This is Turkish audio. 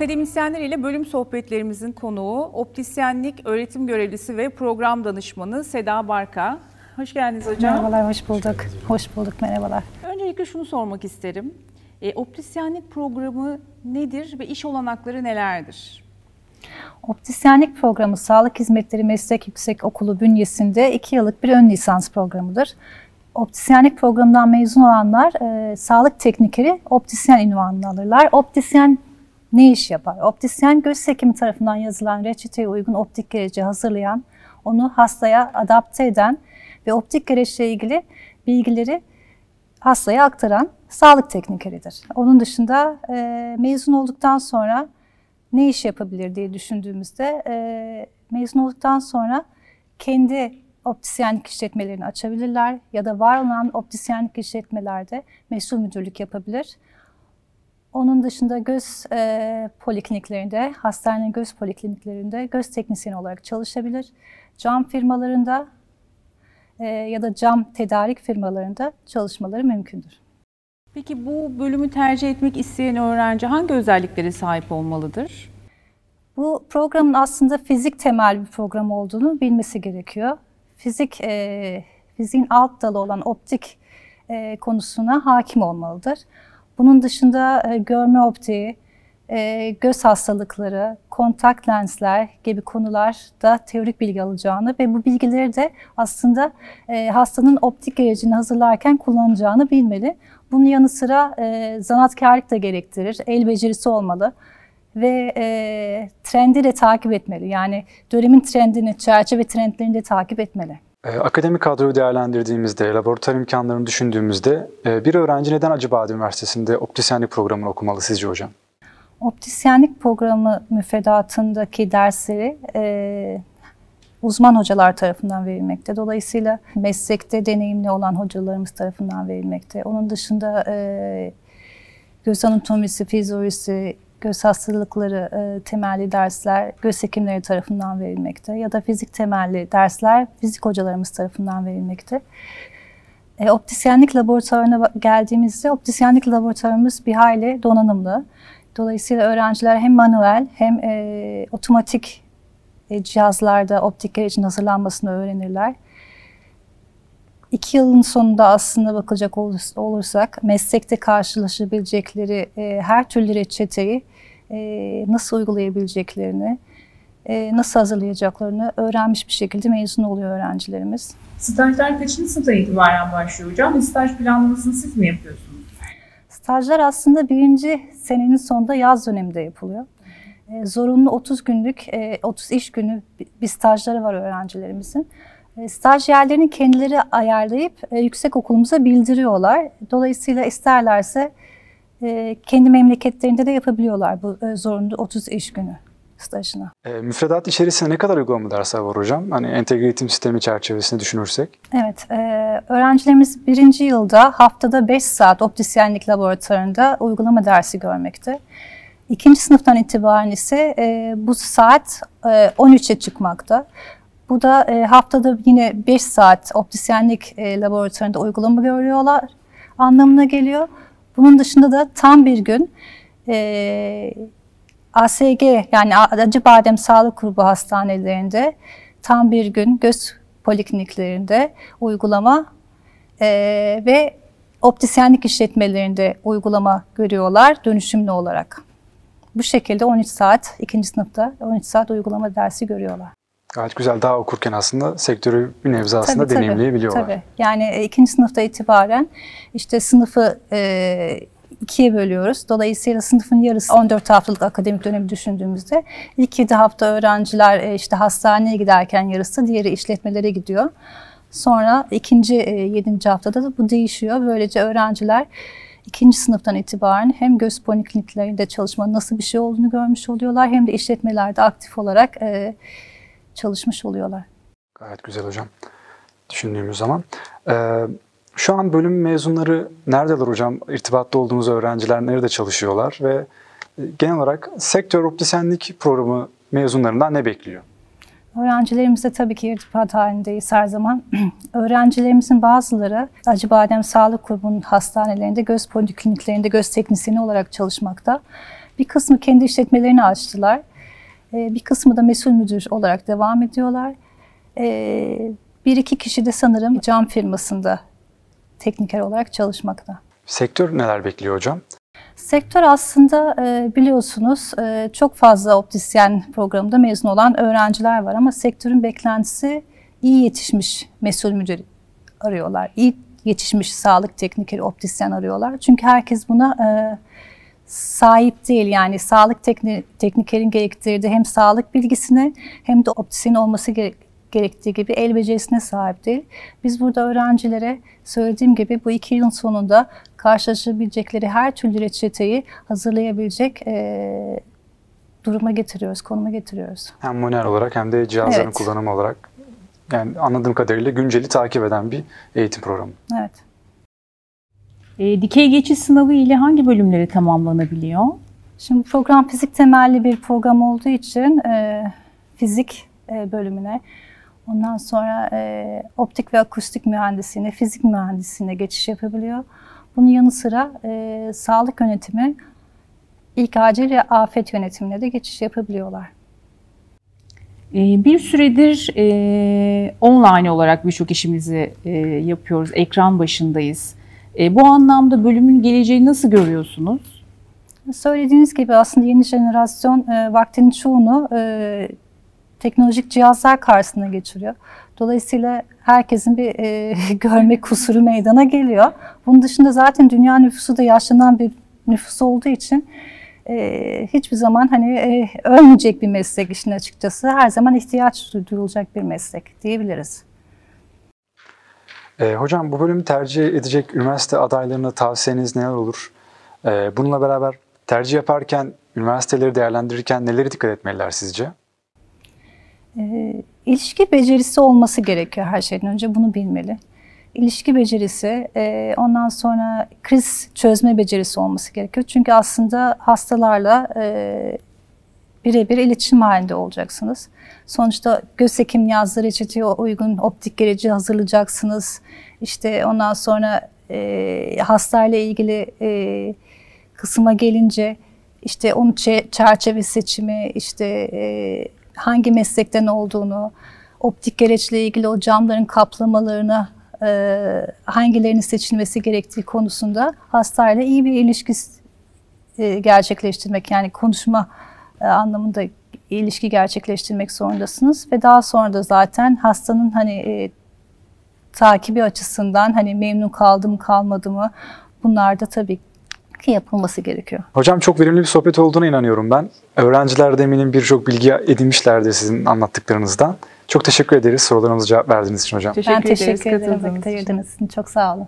Akademisyenler ile bölüm sohbetlerimizin konuğu optisyenlik öğretim görevlisi ve program danışmanı Seda Barka. Hoş geldiniz hocam. Merhabalar, hoş bulduk. Hoş bulduk, merhabalar. Öncelikle şunu sormak isterim. E, optisyenlik programı nedir ve iş olanakları nelerdir? Optisyenlik programı Sağlık Hizmetleri Meslek Yüksek Okulu bünyesinde 2 yıllık bir ön lisans programıdır. Optisyenlik programından mezun olanlar e, sağlık teknikeri optisyen ünvanını alırlar. Optisyen ne iş yapar? Optisyen göz hekimi tarafından yazılan reçeteye uygun optik gereci hazırlayan, onu hastaya adapte eden ve optik gereçle ilgili bilgileri hastaya aktaran sağlık teknikeridir. Onun dışında e, mezun olduktan sonra ne iş yapabilir diye düşündüğümüzde e, mezun olduktan sonra kendi optisyenlik işletmelerini açabilirler ya da var olan optisyenlik işletmelerde mesul müdürlük yapabilir. Onun dışında göz e, polikliniklerinde, hastane göz polikliniklerinde göz teknisyeni olarak çalışabilir. Cam firmalarında e, ya da cam tedarik firmalarında çalışmaları mümkündür. Peki bu bölümü tercih etmek isteyen öğrenci hangi özelliklere sahip olmalıdır? Bu programın aslında fizik temel bir program olduğunu bilmesi gerekiyor. Fizik, e, fiziğin alt dalı olan optik e, konusuna hakim olmalıdır. Bunun dışında e, görme optiği, e, göz hastalıkları, kontak lensler gibi konularda teorik bilgi alacağını ve bu bilgileri de aslında e, hastanın optik gerecini hazırlarken kullanacağını bilmeli. Bunun yanı sıra e, zanatkarlık da gerektirir, el becerisi olmalı ve e, trendi de takip etmeli. Yani dönemin trendini, çerçeve trendlerini de takip etmeli. E, akademik kadroyu değerlendirdiğimizde, laboratuvar imkanlarını düşündüğümüzde e, bir öğrenci neden Acıbadem Üniversitesi'nde optisyenlik programını okumalı sizce hocam? Optisyenlik programı müfredatındaki dersleri e, uzman hocalar tarafından verilmekte. Dolayısıyla meslekte deneyimli olan hocalarımız tarafından verilmekte. Onun dışında e, göz anatomisi, fizyolojisi, göz hastalıkları e, temelli dersler göz hekimleri tarafından verilmekte ya da fizik temelli dersler fizik hocalarımız tarafından verilmekte. E, optisyenlik laboratuvarına geldiğimizde optisyenlik laboratuvarımız bir hayli donanımlı. Dolayısıyla öğrenciler hem manuel hem e, otomatik e, cihazlarda optik gerecin hazırlanmasını öğrenirler. İki yılın sonunda aslında bakacak olursak meslekte karşılaşabilecekleri e, her türlü reçeteyi e, nasıl uygulayabileceklerini, e, nasıl hazırlayacaklarını öğrenmiş bir şekilde mezun oluyor öğrencilerimiz. Stajlar kaçıncı sınıfta itibaren başlıyor hocam? Staj planlamasını siz mi yapıyorsunuz? Stajlar aslında birinci senenin sonunda yaz döneminde yapılıyor. E, zorunlu 30 günlük, e, 30 iş günü bir stajları var öğrencilerimizin. E, staj yerlerini kendileri ayarlayıp e, yüksek okulumuza bildiriyorlar. Dolayısıyla isterlerse e, kendi memleketlerinde de yapabiliyorlar bu zorunlu 30 iş günü stajına. E, müfredat içerisinde ne kadar uygulama dersler var hocam? Hani entegre eğitim sistemi çerçevesinde düşünürsek. Evet, e, öğrencilerimiz birinci yılda haftada 5 saat optisyenlik laboratuvarında uygulama dersi görmekte. İkinci sınıftan itibaren ise e, bu saat e, 13'e çıkmakta. Bu da e, haftada yine 5 saat optisyenlik e, laboratuvarında uygulama görüyorlar anlamına geliyor. Bunun dışında da tam bir gün e, ASG yani Acıbadem Sağlık Grubu hastanelerinde tam bir gün göz polikliniklerinde uygulama e, ve optisyenlik işletmelerinde uygulama görüyorlar dönüşümlü olarak. Bu şekilde 13 saat, ikinci sınıfta 13 saat uygulama dersi görüyorlar. Gayet güzel. Daha okurken aslında sektörü bir nebze aslında tabii, deneyimleyebiliyorlar. Tabii. Yani e, ikinci sınıfta itibaren işte sınıfı e, ikiye bölüyoruz. Dolayısıyla sınıfın yarısı 14 haftalık akademik dönemi düşündüğümüzde ilk 7 hafta öğrenciler e, işte hastaneye giderken yarısı diğeri işletmelere gidiyor. Sonra ikinci e, 7. haftada da bu değişiyor. Böylece öğrenciler ikinci sınıftan itibaren hem göz polikliniklerinde çalışmanın nasıl bir şey olduğunu görmüş oluyorlar hem de işletmelerde aktif olarak e, çalışmış oluyorlar. Gayet güzel hocam. Düşündüğümüz zaman. Ee, şu an bölüm mezunları neredeler hocam? İrtibatta olduğunuz öğrenciler nerede çalışıyorlar? Ve e, genel olarak sektör optisyenlik programı mezunlarından ne bekliyor? Öğrencilerimizle tabii ki irtibat halindeyiz her zaman. Öğrencilerimizin bazıları Acıbadem Sağlık Kurumu'nun hastanelerinde, göz polikliniklerinde göz teknisyeni olarak çalışmakta. Bir kısmı kendi işletmelerini açtılar. E, bir kısmı da mesul müdür olarak devam ediyorlar. E, bir iki kişi de sanırım cam firmasında tekniker olarak çalışmakta. Sektör neler bekliyor hocam? Sektör aslında e, biliyorsunuz e, çok fazla optisyen programında mezun olan öğrenciler var ama sektörün beklentisi iyi yetişmiş mesul müdür arıyorlar. İyi yetişmiş sağlık teknikeri, optisyen arıyorlar. Çünkü herkes buna e, sahip değil. Yani sağlık tekni, teknikerin gerektirdiği hem sağlık bilgisine hem de optisyen olması gere- gerektiği gibi el becerisine sahip değil. Biz burada öğrencilere söylediğim gibi bu iki yılın sonunda karşılaşabilecekleri her türlü reçeteyi hazırlayabilecek e, duruma getiriyoruz, konuma getiriyoruz. Hem manuel olarak hem de cihazların Evet. kullanımı olarak yani anladığım kadarıyla günceli takip eden bir eğitim programı. Evet. E, dikey geçiş sınavı ile hangi bölümleri tamamlanabiliyor? Şimdi program fizik temelli bir program olduğu için e, fizik e, bölümüne, ondan sonra e, optik ve akustik mühendisliğine, fizik mühendisliğine geçiş yapabiliyor. Bunun yanı sıra e, sağlık yönetimi, ilk acil ve afet yönetimine de geçiş yapabiliyorlar. E, bir süredir e, online olarak birçok işimizi e, yapıyoruz, ekran başındayız. E, bu anlamda bölümün geleceğini nasıl görüyorsunuz? Söylediğiniz gibi aslında yeni jenerasyon e, vaktinin çoğunu e, teknolojik cihazlar karşısına geçiriyor. Dolayısıyla herkesin bir e, görme kusuru meydana geliyor. Bunun dışında zaten dünya nüfusu da yaşlanan bir nüfus olduğu için e, hiçbir zaman hani e, ölmeyecek bir meslek işin açıkçası. Her zaman ihtiyaç duyulacak bir meslek diyebiliriz. Ee, hocam bu bölümü tercih edecek üniversite adaylarına tavsiyeniz neler olur? Ee, bununla beraber tercih yaparken, üniversiteleri değerlendirirken nelere dikkat etmeliler sizce? E, ilişki becerisi olması gerekiyor her şeyden önce bunu bilmeli. İlişki becerisi, e, ondan sonra kriz çözme becerisi olması gerekiyor. Çünkü aslında hastalarla e, birebir iletişim halinde olacaksınız. Sonuçta göz hekim yazdığı reçeteye uygun optik gereci hazırlayacaksınız. İşte ondan sonra e, hastayla ilgili e, kısma gelince işte onun çe- çerçeve seçimi, işte e, hangi meslekten olduğunu, optik gereçle ilgili o camların kaplamalarını, e, hangilerinin seçilmesi gerektiği konusunda hastayla iyi bir ilişki e, gerçekleştirmek yani konuşma anlamında ilişki gerçekleştirmek zorundasınız ve daha sonra da zaten hastanın hani e, takibi açısından hani memnun kaldı mı kalmadı mı bunlar da tabii ki yapılması gerekiyor. Hocam çok verimli bir sohbet olduğuna inanıyorum ben. Öğrenciler de eminim birçok bilgi edinmişlerdir sizin anlattıklarınızdan. Çok teşekkür ederiz sorularımıza cevap verdiğiniz için hocam. Teşekkür ben ederiz teşekkür ederim katıldığınız için. Çok sağ olun.